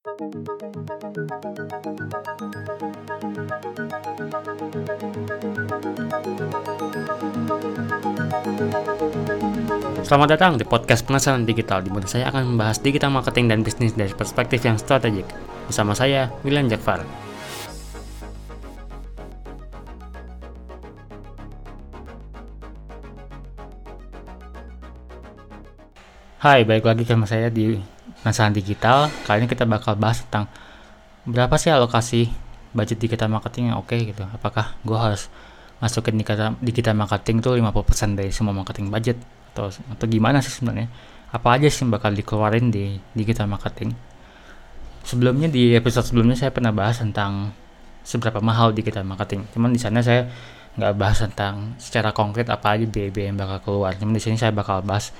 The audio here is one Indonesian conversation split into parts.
Selamat datang di podcast Penasaran Digital, di mana saya akan membahas digital marketing dan bisnis dari perspektif yang strategik. Bersama saya, William Jakfar. Hai, balik lagi sama saya di Penasaran Digital. Kali ini kita bakal bahas tentang berapa sih alokasi budget digital marketing yang oke okay, gitu. Apakah gue harus masukin digital, digital marketing tuh 50% dari semua marketing budget atau atau gimana sih sebenarnya apa aja sih yang bakal dikeluarin di digital marketing sebelumnya di episode sebelumnya saya pernah bahas tentang seberapa mahal digital marketing cuman di sana saya nggak bahas tentang secara konkret apa aja biaya-biaya yang bakal keluar cuman di sini saya bakal bahas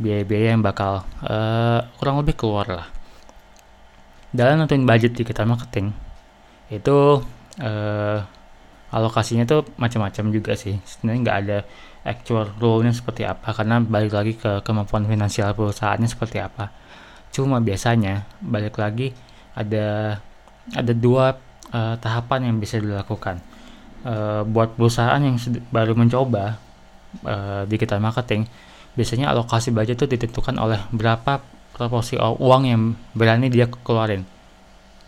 biaya-biaya yang bakal uh, kurang lebih keluar lah. Dalam nentuin budget digital marketing itu uh, alokasinya tuh macam-macam juga sih. Sebenarnya nggak ada actual rule-nya seperti apa karena balik lagi ke kemampuan finansial perusahaannya seperti apa. Cuma biasanya balik lagi ada ada dua uh, tahapan yang bisa dilakukan. Uh, buat perusahaan yang baru mencoba uh, digital marketing biasanya alokasi budget itu ditentukan oleh berapa proporsi uang yang berani dia keluarin.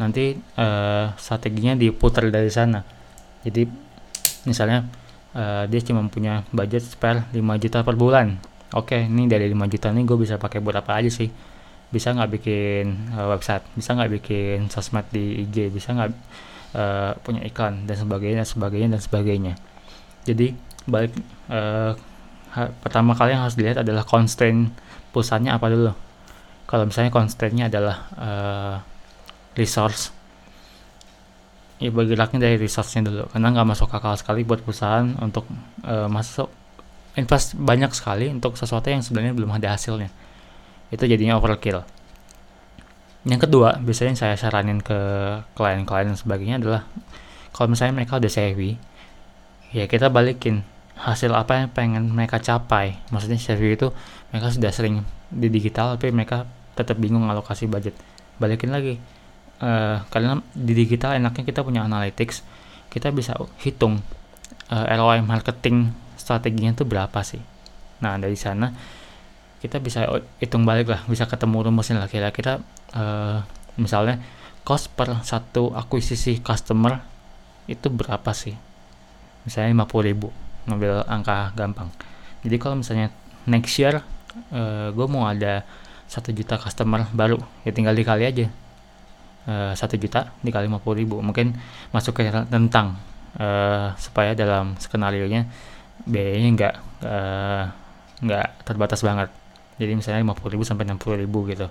Nanti uh, strateginya diputar dari sana. Jadi misalnya uh, dia cuma punya budget spare 5 juta per bulan. Oke okay, ini dari 5 juta ini gue bisa pakai buat apa aja sih? Bisa nggak bikin uh, website? Bisa nggak bikin sosmed di IG bisa nggak uh, punya iklan? Dan sebagainya dan sebagainya dan sebagainya. Jadi balik uh, pertama kali yang harus dilihat adalah constraint perusahaannya apa dulu. Kalau misalnya constraintnya adalah uh, resource. Ya bergeraknya dari resource-nya dulu. Karena nggak masuk akal sekali buat perusahaan untuk uh, masuk. Invest banyak sekali untuk sesuatu yang sebenarnya belum ada hasilnya. Itu jadinya overkill. Yang kedua biasanya saya saranin ke klien-klien dan sebagainya adalah kalau misalnya mereka udah savvy ya kita balikin hasil apa yang pengen mereka capai. Maksudnya savvy itu mereka sudah sering di digital tapi mereka tetap bingung alokasi budget. Balikin lagi uh, karena di digital enaknya kita punya analytics kita bisa hitung uh, eh, ROI marketing strateginya itu berapa sih. Nah dari sana kita bisa hitung balik lah bisa ketemu rumusnya lah kira-kira uh, misalnya cost per satu akuisisi customer itu berapa sih? Misalnya 50 ribu ngambil angka gampang. Jadi kalau misalnya next year uh, gue mau ada satu juta customer baru ya tinggal dikali aja. Eh, satu juta dikali lima puluh ribu. Mungkin masuk ke tentang uh, supaya dalam skenario nya biayanya nggak uh, nggak terbatas banget. Jadi misalnya lima puluh ribu sampai enam puluh ribu gitu.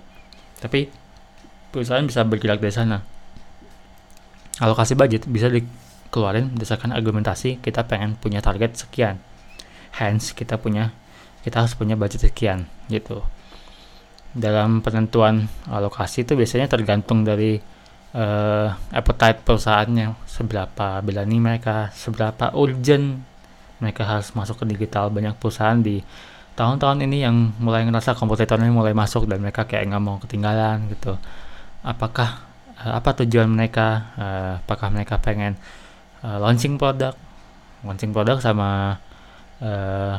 Tapi perusahaan bisa bergerak dari sana. Alokasi budget bisa dikeluarin berdasarkan argumentasi kita pengen punya target sekian. Hence kita punya kita harus punya budget sekian gitu. Dalam penentuan alokasi itu biasanya tergantung dari uh, appetite perusahaannya. Seberapa berani mereka seberapa urgent mereka harus masuk ke digital. Banyak perusahaan di tahun-tahun ini yang mulai ngerasa kompetitornya mulai masuk dan mereka kayak nggak mau ketinggalan gitu. Apakah uh, apa tujuan mereka? Apakah mereka pengen uh, launching produk launching produk sama uh,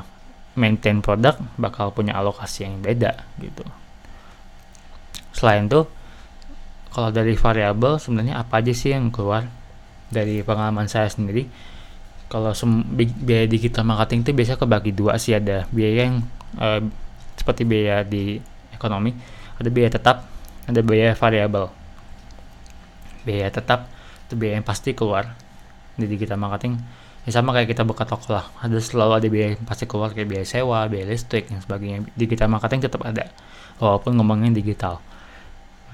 maintain produk bakal punya alokasi yang beda gitu. Selain itu kalau dari variabel sebenarnya apa aja sih yang keluar? Dari pengalaman saya sendiri kalau biaya digital marketing itu biasa kebagi dua sih. Ada biaya yang uh, seperti biaya di ekonomi ada biaya tetap ada biaya variabel. Biaya tetap itu biaya yang pasti keluar di digital marketing ya sama kayak kita buka toko lah. Ada selalu ada biaya pasti keluar kayak biaya sewa biaya listrik dan sebagainya. Digital marketing tetap ada walaupun ngomongin digital.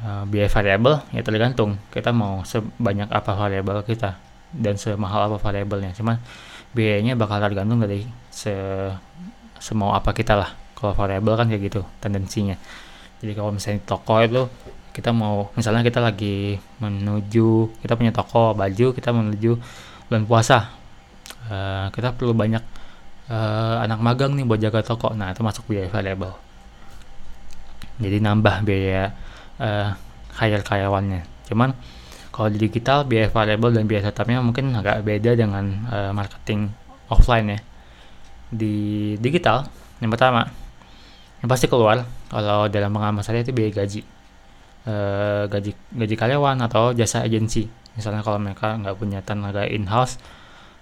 Uh, biaya variabel ya tergantung. Kita mau sebanyak apa variabel kita dan semahal apa variabelnya. Cuman biayanya bakal tergantung dari se semau apa kita lah. Kalau variabel kan kayak gitu tendensinya. Jadi kalau misalnya toko itu kita mau misalnya kita lagi menuju kita punya toko baju kita menuju bulan puasa. Uh, kita perlu banyak uh, anak magang nih buat jaga toko. Nah itu masuk biaya variabel jadi nambah biaya uh, hire karyawannya. Cuman kalau di digital biaya variabel dan biaya tetapnya mungkin agak beda dengan uh, marketing offline ya. Di digital yang pertama yang pasti keluar kalau dalam pengalaman saya itu biaya gaji. Uh, gaji gaji karyawan atau jasa agensi misalnya kalau mereka nggak punya tenaga in house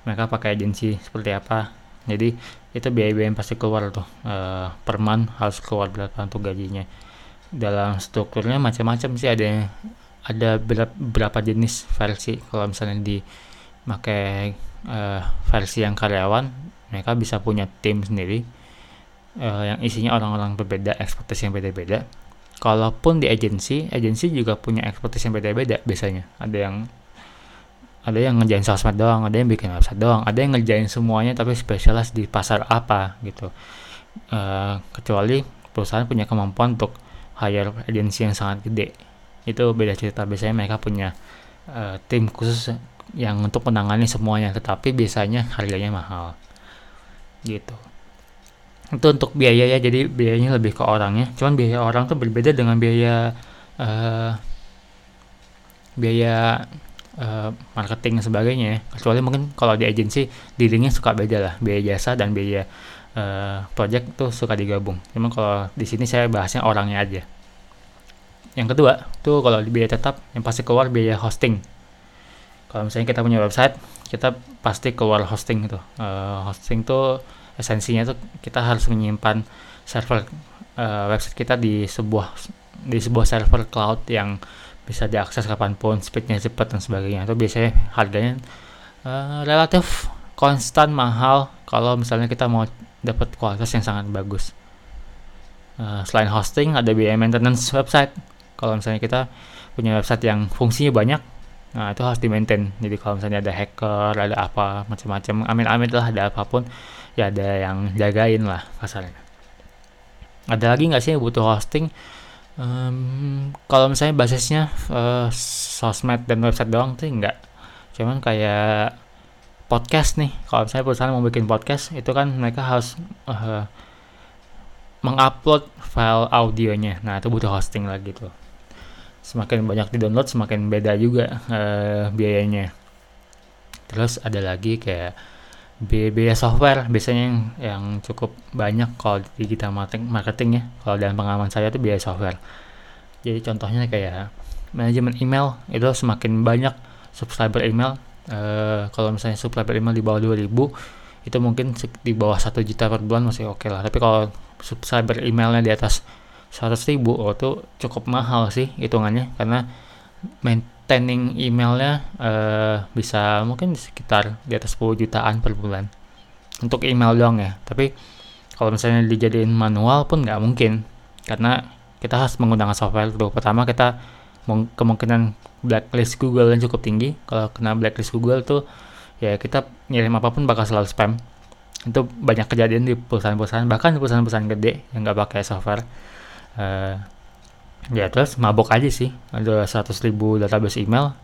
mereka pakai agensi seperti apa. Jadi itu biaya-biaya yang pasti keluar tuh uh, per month harus keluar berapa untuk gajinya. Dalam strukturnya macam-macam sih ada ada berapa jenis versi. Kalau misalnya di pakai uh, versi yang karyawan mereka bisa punya tim sendiri uh, yang isinya orang-orang berbeda ekspertis yang beda-beda. Kalaupun di agensi agensi juga punya ekspertis yang beda-beda biasanya. Ada yang ada yang ngerjain sosmed doang ada yang bikin website doang ada yang ngerjain semuanya tapi spesialis di pasar apa gitu. Uh, kecuali perusahaan punya kemampuan untuk hire agensi yang sangat gede. Itu beda cerita. Biasanya mereka punya uh, tim khusus yang untuk menangani semuanya tetapi biasanya harganya mahal. Gitu. Itu untuk biaya ya. Jadi biayanya lebih ke orangnya. Cuman biaya orang tuh berbeda dengan biaya uh, biaya uh, marketing dan sebagainya ya. kecuali mungkin kalau di agensi dirinya suka beda lah. Biaya jasa dan biaya uh, project tuh suka digabung. Cuman kalau di sini saya bahasnya orangnya aja. Yang kedua tuh kalau biaya tetap yang pasti keluar biaya hosting. Kalau misalnya kita punya website kita pasti keluar hosting itu. Uh, hosting tuh esensinya tuh kita harus menyimpan server uh, website kita di sebuah di sebuah server cloud yang bisa diakses kapan pun speednya cepat dan sebagainya. Itu biasanya harganya uh, relatif konstan mahal kalau misalnya kita mau dapat kualitas yang sangat bagus. Uh, selain hosting ada biaya maintenance website. Kalau misalnya kita punya website yang fungsinya banyak nah itu harus di maintain jadi kalau misalnya ada hacker ada apa macam-macam amin-amin lah ada apa pun ya ada yang jagain lah kasarnya ada lagi nggak sih yang butuh hosting um, kalau misalnya basisnya uh, sosmed dan website doang tuh enggak. Cuman kayak podcast nih. Kalau misalnya perusahaan mau bikin podcast itu kan mereka harus uh, mengupload file audionya. Nah itu butuh hosting lagi tuh semakin banyak di download semakin beda juga uh, biayanya. Terus ada lagi kayak biaya software biasanya yang, yang cukup banyak kalau di digital marketing, marketing ya. Kalau dalam pengalaman saya itu biaya software. Jadi contohnya kayak manajemen email itu semakin banyak subscriber email uh, kalau misalnya subscriber email di bawah 2000 itu mungkin di bawah satu juta per bulan masih oke okay lah. Tapi kalau subscriber emailnya di atas 100 ribu oh itu cukup mahal sih hitungannya. Karena maintaining emailnya uh, bisa mungkin sekitar di atas 10 jutaan per bulan. Untuk email doang ya tapi kalau misalnya dijadiin manual pun nggak mungkin. Karena kita harus menggunakan software dulu. Pertama kita kemungkinan blacklist Google yang cukup tinggi. Kalau kena blacklist Google tuh ya kita ngirim apa pun bakal selalu spam. Itu banyak kejadian di perusahaan-perusahaan bahkan perusahaan-perusahaan gede yang nggak pakai software. Uh, ya terus mabok aja sih. Ada 100 ribu database email.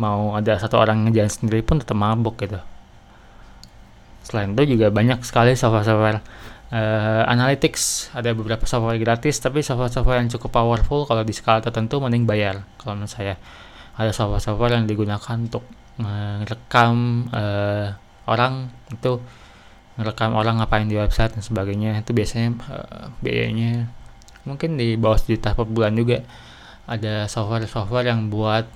Mau ada satu orang ngejalan sendiri pun tetap mabok gitu. Selain itu juga banyak sekali software-software uh, analytics. Ada beberapa software gratis tapi software-software yang cukup powerful kalau di skala tertentu mending bayar. Kalau menurut saya ada software-software yang digunakan untuk merekam uh, orang itu merekam orang ngapain di website dan sebagainya. Itu biasanya uh, biayanya mungkin di bawah sejuta per bulan juga ada software-software yang buat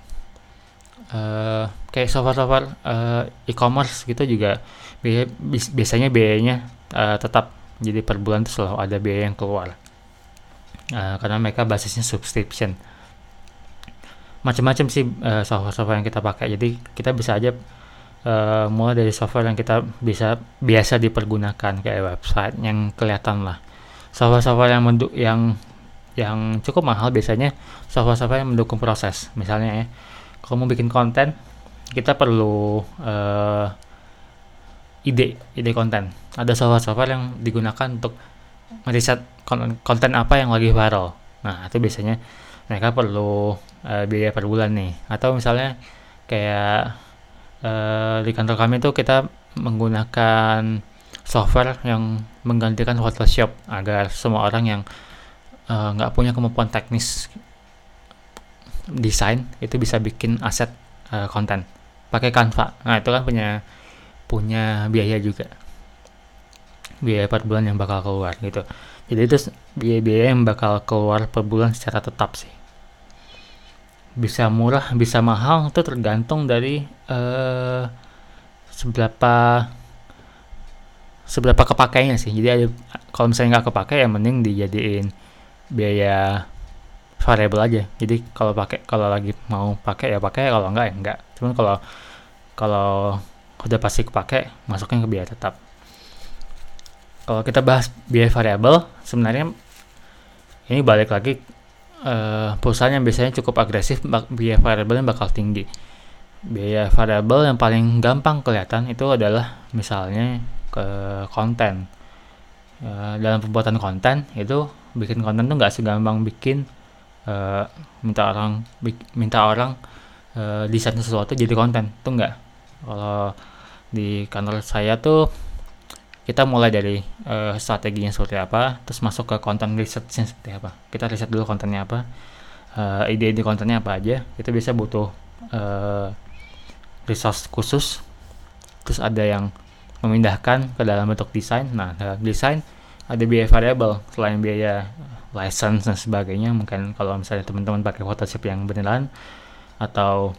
uh, kayak software-software uh, e-commerce gitu juga. Biaya, biasanya biayanya uh, tetap jadi per bulan itu selalu ada biaya yang keluar. Uh, karena mereka basisnya subscription. Macam-macam sih uh, software-software yang kita pakai. Jadi kita bisa aja uh, mulai dari software yang kita bisa biasa dipergunakan kayak website yang kelihatan lah software-software yang menduk yang yang cukup mahal biasanya software-software yang mendukung proses. Misalnya ya kalau mau bikin konten kita perlu uh, ide ide konten. Ada software-software yang digunakan untuk meriset konten, konten apa yang lagi viral. Nah itu biasanya mereka perlu uh, biaya per bulan nih. Atau misalnya kayak uh, di kantor kami itu kita menggunakan software yang menggantikan Photoshop agar semua orang yang eh, nggak uh, punya kemampuan teknis desain itu bisa bikin aset uh, konten. Pakai Canva. Nah itu kan punya punya biaya juga. Biaya per bulan yang bakal keluar gitu. Jadi itu biaya-biaya yang bakal keluar per bulan secara tetap sih. Bisa murah bisa mahal itu tergantung dari uh, seberapa seberapa kepakainya sih. Jadi ada kalau misalnya nggak kepakai ya mending dijadiin biaya variabel aja. Jadi kalau pakai kalau lagi mau pakai ya pakai. Kalau enggak ya enggak cuman kalau kalau udah pasti kepake masukin ke biaya tetap. Kalau kita bahas biaya variabel sebenarnya ini balik lagi uh, perusahaan yang biasanya cukup agresif biaya variabelnya bakal tinggi. Biaya variabel yang paling gampang kelihatan itu adalah misalnya ke konten. Uh, dalam pembuatan konten itu bikin konten tuh nggak segampang bikin uh, minta orang minta orang uh, desain sesuatu jadi konten tuh enggak kalau di kantor saya tuh kita mulai dari uh, strateginya seperti apa terus masuk ke konten researchnya seperti apa. Kita riset dulu kontennya apa ide-ide kontennya apa aja. Kita bisa butuh uh, resource khusus. Terus ada yang memindahkan ke dalam bentuk desain. Nah dalam desain ada biaya variabel selain biaya license dan sebagainya mungkin kalau misalnya teman-teman pakai Photoshop yang beneran atau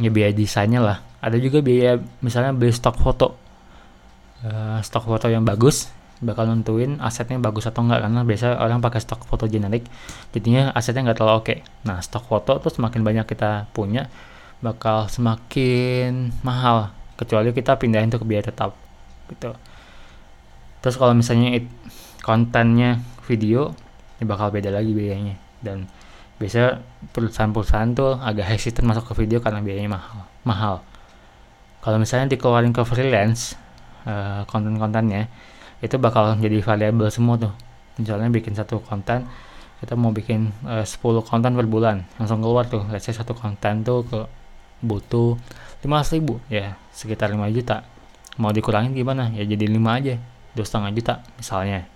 ya biaya desainnya lah. Ada juga biaya misalnya beli stok foto. Uh, stok foto yang bagus bakal nentuin asetnya bagus atau enggak. Karena biasa orang pakai stok foto generik jadinya asetnya nggak terlalu oke. Nah stok foto tuh semakin banyak kita punya bakal semakin mahal kecuali kita pindahin tuh ke biaya tetap gitu. Terus kalau misalnya it, kontennya video ini bakal beda lagi biayanya. Dan biasa perusahaan-perusahaan tuh agak hesitant masuk ke video karena biayanya mahal mahal. Kalau misalnya dikeluarin ke freelance uh, konten-kontennya itu bakal jadi variabel semua tuh. Misalnya bikin satu konten kita mau bikin uh, 10 konten per bulan langsung keluar tuh. Let's say satu konten tuh ke butuh 15 ribu ya sekitar 5 juta mau dikurangin gimana ya jadi 5 aja dua setengah juta misalnya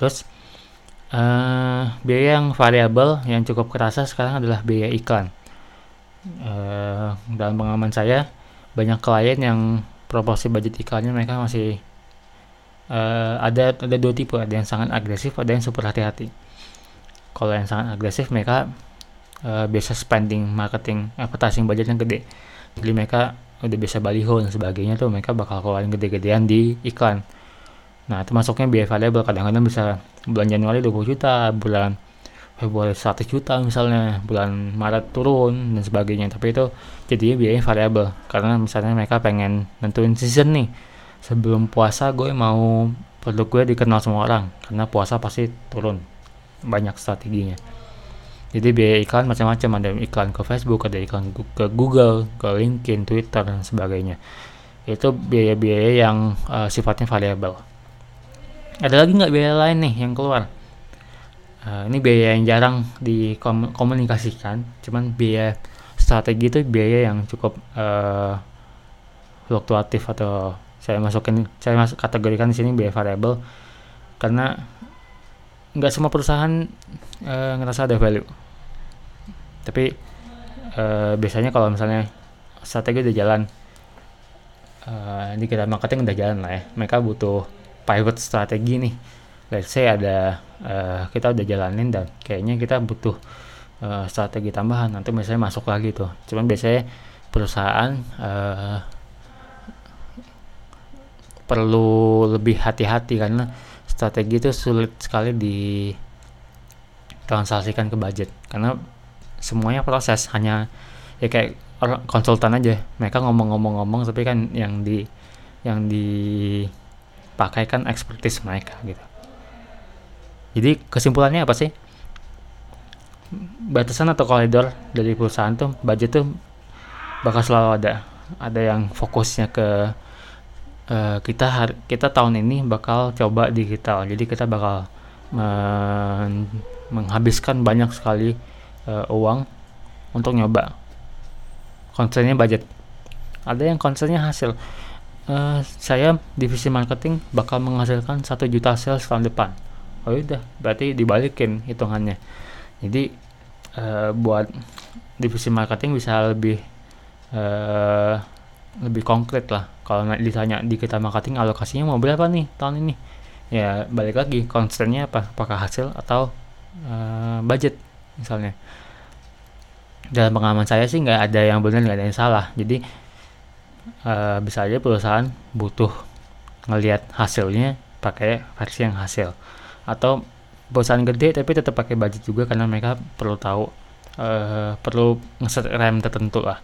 Terus uh, biaya yang variabel yang cukup kerasa sekarang adalah biaya iklan. Uh, dalam pengalaman saya banyak klien yang proporsi budget iklannya mereka masih uh, ada ada dua tipe, ada yang sangat agresif, ada yang super hati-hati. Kalau yang sangat agresif mereka uh, biasa spending marketing advertising budget yang gede. Jadi mereka udah biasa baliho dan sebagainya tuh mereka bakal keluarin gede-gedean di iklan Nah, itu masuknya biaya variabel kadang-kadang bisa bulan Januari 20 juta, bulan Februari 100 juta misalnya, bulan Maret turun dan sebagainya. Tapi itu jadinya biaya variabel karena misalnya mereka pengen nentuin season nih. Sebelum puasa gue mau produk gue dikenal semua orang karena puasa pasti turun. Banyak strateginya. Jadi biaya iklan macam-macam. Ada iklan ke Facebook, ada iklan ke Google, ke LinkedIn, Twitter dan sebagainya. Itu biaya-biaya yang uh, sifatnya variabel ada lagi nggak biaya lain nih yang keluar? Uh, ini biaya yang jarang dikomunikasikan cuman biaya strategi itu biaya yang cukup uh, fluktuatif atau saya masukin saya masuk kategorikan di sini biaya variabel karena nggak semua perusahaan uh, ngerasa ada value. Tapi uh, biasanya kalau misalnya strategi udah jalan uh, di kita marketing udah jalan lah ya. Mereka butuh pivot strategi nih. Let's say ada uh, kita udah jalanin dan kayaknya kita butuh uh, strategi tambahan nanti misalnya masuk lagi tuh. Cuman biasanya perusahaan uh, perlu lebih hati-hati karena strategi itu sulit sekali di transaksikan ke budget karena semuanya proses hanya ya kayak konsultan aja mereka ngomong-ngomong-ngomong tapi kan yang di yang di pakaikan expertise mereka gitu. Jadi kesimpulannya apa sih? Batasan atau koridor dari perusahaan tuh budget tuh bakal selalu ada. Ada yang fokusnya ke uh, kita hari, kita tahun ini bakal coba digital. Jadi kita bakal men menghabiskan banyak sekali uh, uang untuk nyoba. Concernnya budget. Ada yang concernnya hasil uh, saya divisi marketing bakal menghasilkan satu juta sales tahun depan oh udah berarti dibalikin hitungannya jadi uh, buat divisi marketing bisa lebih uh, lebih konkret lah. Kalau ditanya di kita marketing alokasinya mau berapa nih tahun ini? Ya balik lagi concernnya apa? Apakah hasil atau uh, budget misalnya? Dalam pengalaman saya sih nggak ada yang benar nggak ada yang salah. Jadi uh, bisa aja perusahaan butuh ngelihat hasilnya pakai versi yang hasil. Atau perusahaan gede tapi tetap pakai budget juga karena mereka perlu tahu uh, perlu ngeset rem tertentu lah.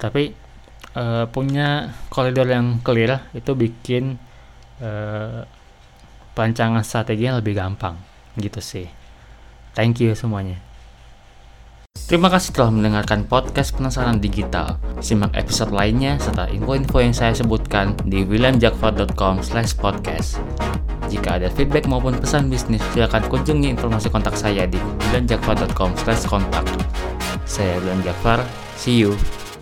Tapi uh, punya koridor yang clear itu bikin uh, perancangan strategi yang lebih gampang gitu sih thank you semuanya Terima kasih telah mendengarkan podcast Penasaran Digital. Simak episode lainnya serta info-info yang saya sebutkan di williamjakfar.com podcast. Jika ada feedback maupun pesan bisnis, silakan kunjungi informasi kontak saya di williamjakfar.com kontak. Saya William Jakfar, see you.